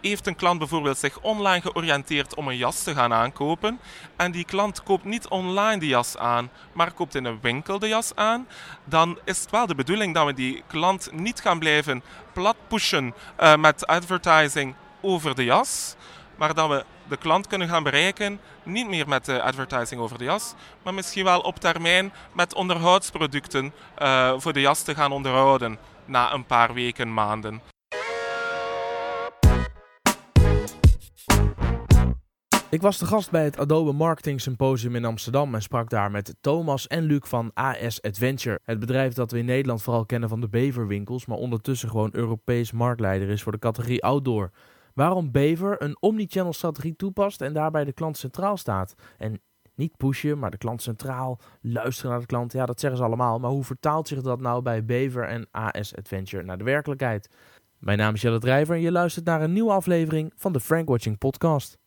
heeft een klant bijvoorbeeld zich online georiënteerd om een jas te gaan aankopen en die klant koopt niet online de jas aan, maar koopt in een winkel de jas aan, dan is het wel de bedoeling dat we die klant niet gaan blijven plat pushen uh, met advertising over de jas, maar dat we de klant kunnen gaan bereiken, niet meer met de advertising over de jas, maar misschien wel op termijn met onderhoudsproducten uh, voor de jas te gaan onderhouden na een paar weken, maanden. Ik was de gast bij het Adobe Marketing Symposium in Amsterdam en sprak daar met Thomas en Luc van AS Adventure. Het bedrijf dat we in Nederland vooral kennen van de Beverwinkels, maar ondertussen gewoon Europees marktleider is voor de categorie outdoor. Waarom Bever een omnichannel strategie toepast en daarbij de klant centraal staat. En niet pushen, maar de klant centraal, luisteren naar de klant. Ja, dat zeggen ze allemaal. Maar hoe vertaalt zich dat nou bij Bever en AS Adventure naar de werkelijkheid? Mijn naam is Jelle Drijver en je luistert naar een nieuwe aflevering van de Frank Watching Podcast.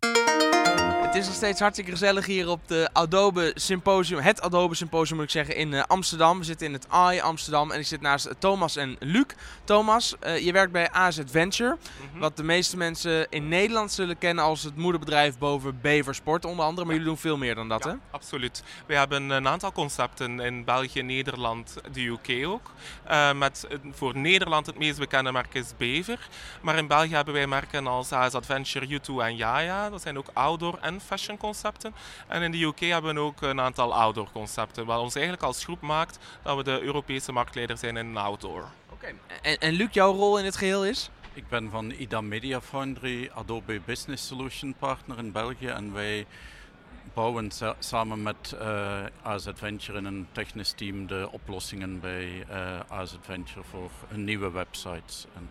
Het is nog steeds hartstikke gezellig hier op de Adobe Symposium. Het Adobe Symposium moet ik zeggen in uh, Amsterdam. We zitten in het AI Amsterdam en ik zit naast Thomas en Luc. Thomas, uh, je werkt bij AS Adventure. Mm -hmm. Wat de meeste mensen in Nederland zullen kennen als het moederbedrijf boven Bever Sport onder andere. Maar jullie doen veel meer dan dat ja, hè? absoluut. We hebben een aantal concepten in België, Nederland, de UK ook. Uh, met voor Nederland het meest bekende merk is Bever. Maar in België hebben wij merken als AS Adventure, U2 en Yaya. Dat zijn ook outdoor en fashion concepten. En in de UK hebben we ook een aantal outdoor concepten. Wat ons eigenlijk als groep maakt dat we de Europese marktleider zijn in outdoor. Oké. Okay. En, en Luc, jouw rol in het geheel is? Ik ben van IDA Media Foundry, Adobe Business Solution Partner in België. En wij bouwen samen met uh, AS Adventure in een technisch team de oplossingen bij uh, AS Adventure voor nieuwe websites en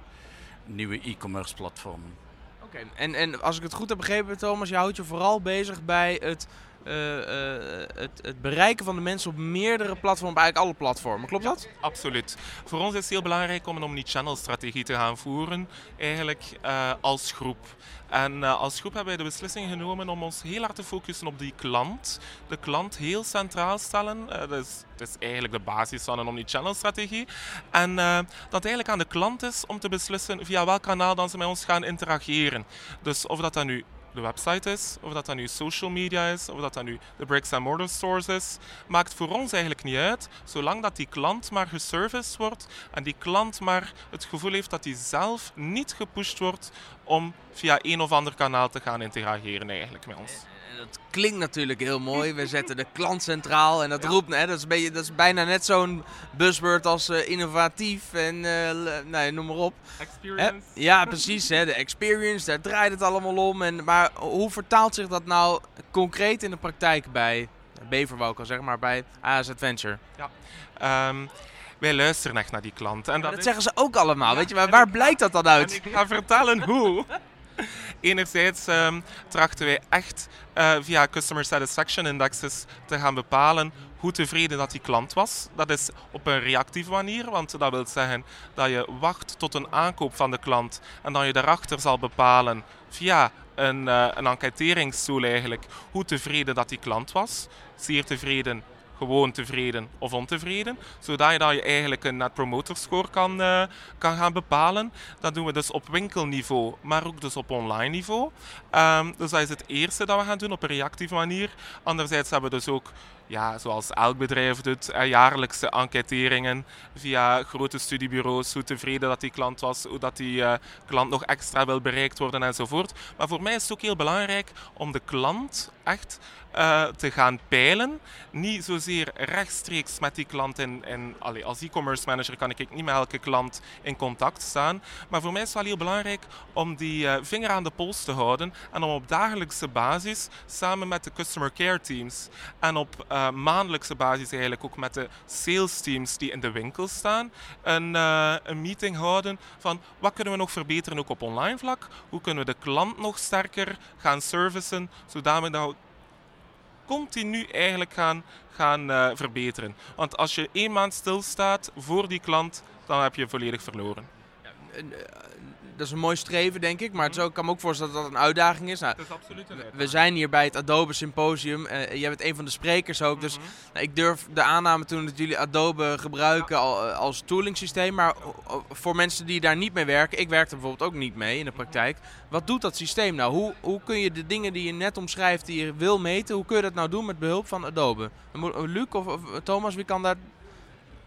nieuwe e-commerce platformen. Oké, en, en als ik het goed heb begrepen, Thomas, je houdt je vooral bezig bij het, uh, uh, het, het, bereiken van de mensen op meerdere platformen, eigenlijk alle platformen. Klopt dat? Ja, absoluut. Voor ons is het heel belangrijk om een omnichannel strategie te gaan voeren, eigenlijk uh, als groep. En als groep hebben wij de beslissing genomen om ons heel hard te focussen op die klant. De klant heel centraal stellen. dat is, het is eigenlijk de basis van een omnichannel strategie. En dat eigenlijk aan de klant is om te beslissen via welk kanaal dan ze met ons gaan interageren. Dus of dat dan nu de website is, of dat dan nu social media is, of dat dan nu de bricks and mortar stores is, maakt voor ons eigenlijk niet uit, zolang dat die klant maar geserviced wordt en die klant maar het gevoel heeft dat hij zelf niet gepusht wordt om via een of ander kanaal te gaan interageren eigenlijk met ons. Dat klinkt natuurlijk heel mooi. We zetten de klant centraal en dat ja. roept, hè, dat, is beetje, dat is bijna net zo'n buzzword als uh, innovatief en uh, nou, noem maar op. Experience. Hè? Ja, precies. Hè, de experience, daar draait het allemaal om. En, maar hoe vertaalt zich dat nou concreet in de praktijk bij Bever, wou ik al zeggen, maar bij AS Adventure? Ja. Um, wij luisteren echt naar die klant. En dat, dat is... is... zeggen ze ook allemaal, weet je, maar waar blijkt dat dan uit? En ik ga vertellen hoe. Enerzijds um, trachten wij echt uh, via Customer Satisfaction Indexes te gaan bepalen hoe tevreden dat die klant was. Dat is op een reactieve manier, want dat wil zeggen dat je wacht tot een aankoop van de klant en dan je daarachter zal bepalen via een, uh, een enquêteringstool eigenlijk hoe tevreden dat die klant was. Zeer tevreden, gewoon tevreden of ontevreden. Zodat je, dat je eigenlijk een net promoter score kan, uh, kan gaan bepalen. Dat doen we dus op winkelniveau, maar ook dus op online niveau. Um, dus dat is het eerste dat we gaan doen op een reactieve manier. Anderzijds hebben we dus ook ja, zoals elk bedrijf doet, jaarlijkse enquêteringen via grote studiebureaus, hoe tevreden dat die klant was, hoe dat die uh, klant nog extra wil bereikt worden enzovoort. Maar voor mij is het ook heel belangrijk om de klant echt uh, te gaan peilen. Niet zozeer rechtstreeks met die klant in, in als e-commerce manager kan ik niet met elke klant in contact staan. Maar voor mij is het wel heel belangrijk om die uh, vinger aan de pols te houden en om op dagelijkse basis samen met de customer care teams en op uh, maandelijkse basis eigenlijk ook met de sales teams die in de winkel staan een, een meeting houden van wat kunnen we nog verbeteren ook op online vlak. Hoe kunnen we de klant nog sterker gaan servicen zodat we nou continu eigenlijk gaan, gaan uh, verbeteren. Want als je één maand stilstaat voor die klant, dan heb je volledig verloren. Dat is een mooi streven, denk ik. Maar het is ook, kan me ook voorstellen dat dat een uitdaging is. Nou, Dat is absoluut een we zijn hier bij het Adobe Symposium. Eh jij bent een van de sprekers ook. Dus nou, ik durf de aanname te doen dat jullie Adobe gebruiken al, eh, als tooling systeem. Maar o- o- voor mensen die daar niet mee werken, ik werk er bijvoorbeeld ook niet mee in de praktijk. Wat doet dat systeem nou? Hoe, hoe kun je de dingen die je net omschrijft, die je wil meten, hoe kun je dat nou doen met behulp van Adobe? Luc of, of Thomas, wie kan daar... Ik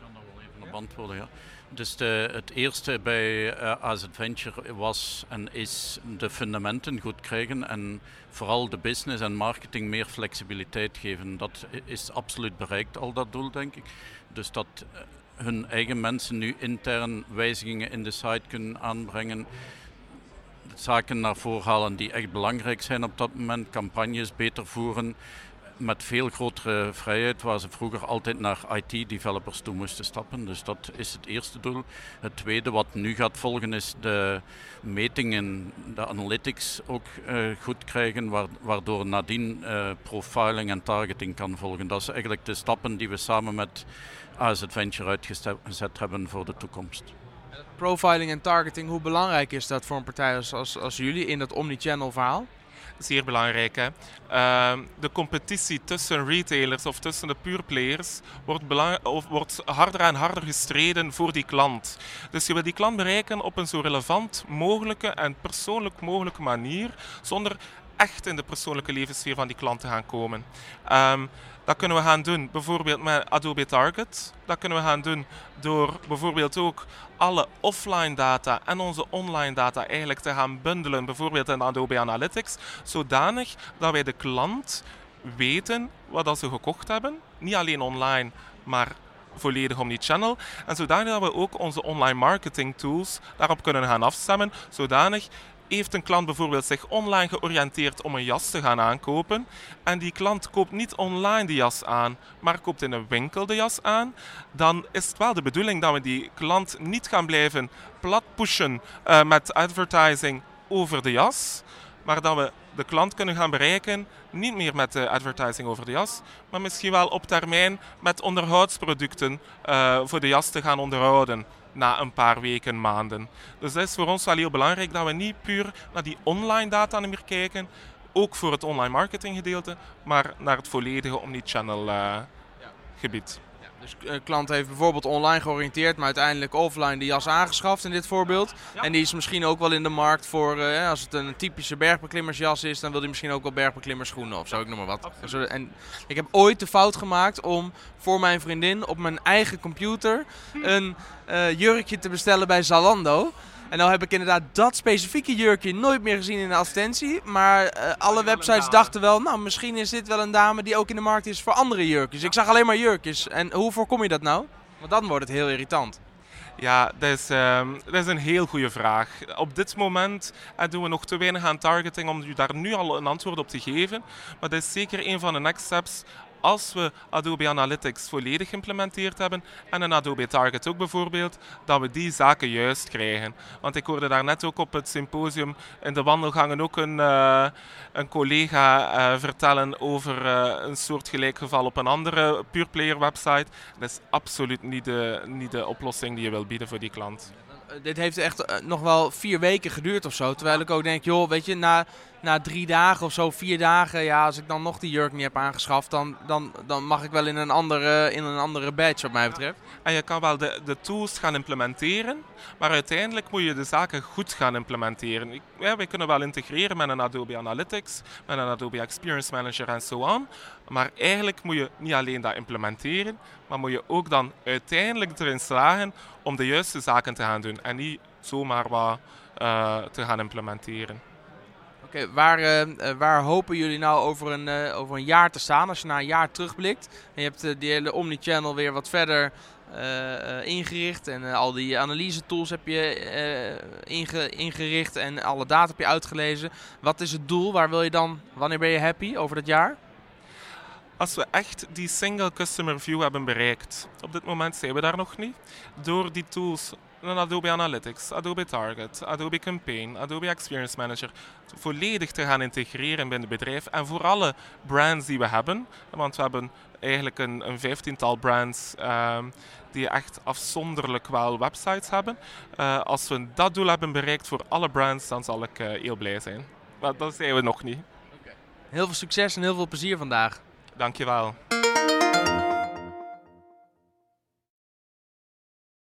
kan daar wel even op antwoorden, ja. Dus het eerste bij eh AZ Venture was en is de fundamenten goed krijgen en vooral de business en marketing meer flexibiliteit geven. Dat is absoluut bereikt, al dat doel, denk ik. Dus dat eh, hun eigen mensen nu intern wijzigingen in de site kunnen aanbrengen. Zaken naar voren halen die echt belangrijk zijn op dat moment. Campagnes beter voeren met veel grotere vrijheid, waar ze vroeger altijd naar IT-developers toe moesten stappen. Dus dat is het eerste doel. Het tweede wat nu gaat volgen is de metingen, de analytics ook eh, goed krijgen, waar- waardoor nadien eh, profiling en targeting kan volgen. Dat is eigenlijk de stappen die we samen met AS Adventure uitgezet hebben voor de toekomst. Profiling en targeting, hoe belangrijk is dat voor een partij als, als, als jullie in dat omnichannel verhaal? Zeer belangrijk. Hè? Ehm, de competitie tussen retailers of tussen de pure players wordt, wordt harder en harder gestreden voor die klant. Dus je wil die klant bereiken op een zo relevant mogelijke en persoonlijk mogelijke manier, zonder echt in de persoonlijke levenssfeer van die klant te gaan komen. Ehm, dat kunnen we gaan doen bijvoorbeeld met Adobe Target. Dat kunnen we gaan doen door bijvoorbeeld ook alle offline data en onze online data eigenlijk te gaan bundelen, bijvoorbeeld in Adobe Analytics, zodanig dat wij de klant weten wat ze gekocht hebben. Niet alleen online, maar volledig omnichannel. En zodanig dat we ook onze online marketing tools daarop kunnen gaan afstemmen, zodanig heeft een klant bijvoorbeeld zich online georiënteerd om een jas te gaan aankopen. En die klant koopt niet online die jas aan, maar koopt in een winkel de jas aan, dan is het wel de bedoeling dat we die klant niet gaan blijven plat pushen eh, met advertising over de jas, maar dat we de klant kunnen gaan bereiken, niet meer met de advertising over de jas, maar misschien wel op termijn met onderhoudsproducten eh, voor de jas te gaan onderhouden na een paar weken, maanden. Dus dat is voor ons wel heel belangrijk dat we niet puur naar die online data meer kijken, ook voor het online marketing gedeelte, maar naar het volledige omnichannel eh gebied. Dus een klant heeft bijvoorbeeld online georiënteerd, maar uiteindelijk offline de jas aangeschaft in dit voorbeeld. En die is misschien ook wel in de markt voor, eh, als het een typische bergbeklimmersjas is, dan wil hij misschien ook wel bergbeklimmerschoenen of zo, ik noem maar wat. En ik heb ooit de fout gemaakt om voor mijn vriendin op mijn eigen computer een eh, jurkje te bestellen bij Zalando. En nou heb ik inderdaad dat specifieke jurkje nooit meer gezien in de advertentie. Maar eh, alle websites dachten wel, nou misschien is dit wel een dame die ook in de markt is voor andere jurkjes. Ik zag alleen maar jurkjes. En hoe voorkom je dat nou? Want dan wordt het heel irritant. Ja, dat is, ehm, dat is een heel goede vraag. Op dit moment eh, doen we nog te weinig aan targeting om u daar nu al een antwoord op te geven. Maar dat is zeker een van de next steps als we Adobe Analytics volledig geïmplementeerd hebben en een Adobe Target ook bijvoorbeeld, dat we die zaken juist krijgen. Want ik hoorde daar net ook op het symposium in de wandelgangen ook een, eh, een collega eh, vertellen over eh, een soortgelijk geval op een andere pure player website. Dat is absoluut niet de, niet de oplossing die je wil bieden voor die klant. Dit heeft echt nog wel vier weken geduurd of zo. Terwijl ik ook denk, joh, weet je, na, na drie dagen of zo, vier dagen, ja, als ik dan nog die jurk niet heb aangeschaft, dan, dan, dan mag ik wel in een andere, in een andere badge, wat mij betreft. En je kan wel de, de tools gaan implementeren, maar uiteindelijk moet je de zaken goed gaan implementeren. Ja, wij kunnen wel integreren met een Adobe Analytics, met een Adobe Experience Manager en zo aan. Maar eigenlijk moet je niet alleen dat implementeren, maar moet je ook dan uiteindelijk erin slagen om de juiste zaken te gaan doen en niet zomaar wat eh, te gaan implementeren. Oké, waar, eh, eh, waar hopen jullie nou over een, eh, over een jaar te staan? Als je naar een jaar terugblikt en je hebt eh, die hele omnichannel weer wat verder ingericht en al die analyse tools heb je inge- ingericht en alle data heb je uitgelezen. Wat is het doel? Waar wil je dan, wanneer ben je happy over dat jaar? Als we echt die single customer view hebben bereikt, op dit moment zijn we daar nog niet, door die tools een Adobe Analytics, Adobe Target, Adobe Campaign, Adobe Experience Manager volledig te gaan integreren binnen het bedrijf. En voor alle brands die we hebben, want we hebben eigenlijk een, een vijftiental brands ehm, die echt afzonderlijk wel websites hebben. Uh, als we dat doel hebben bereikt voor alle brands, dan zal ik uh, heel blij zijn. Maar dat zijn we nog niet. Heel veel succes en heel veel plezier vandaag. Dankjewel.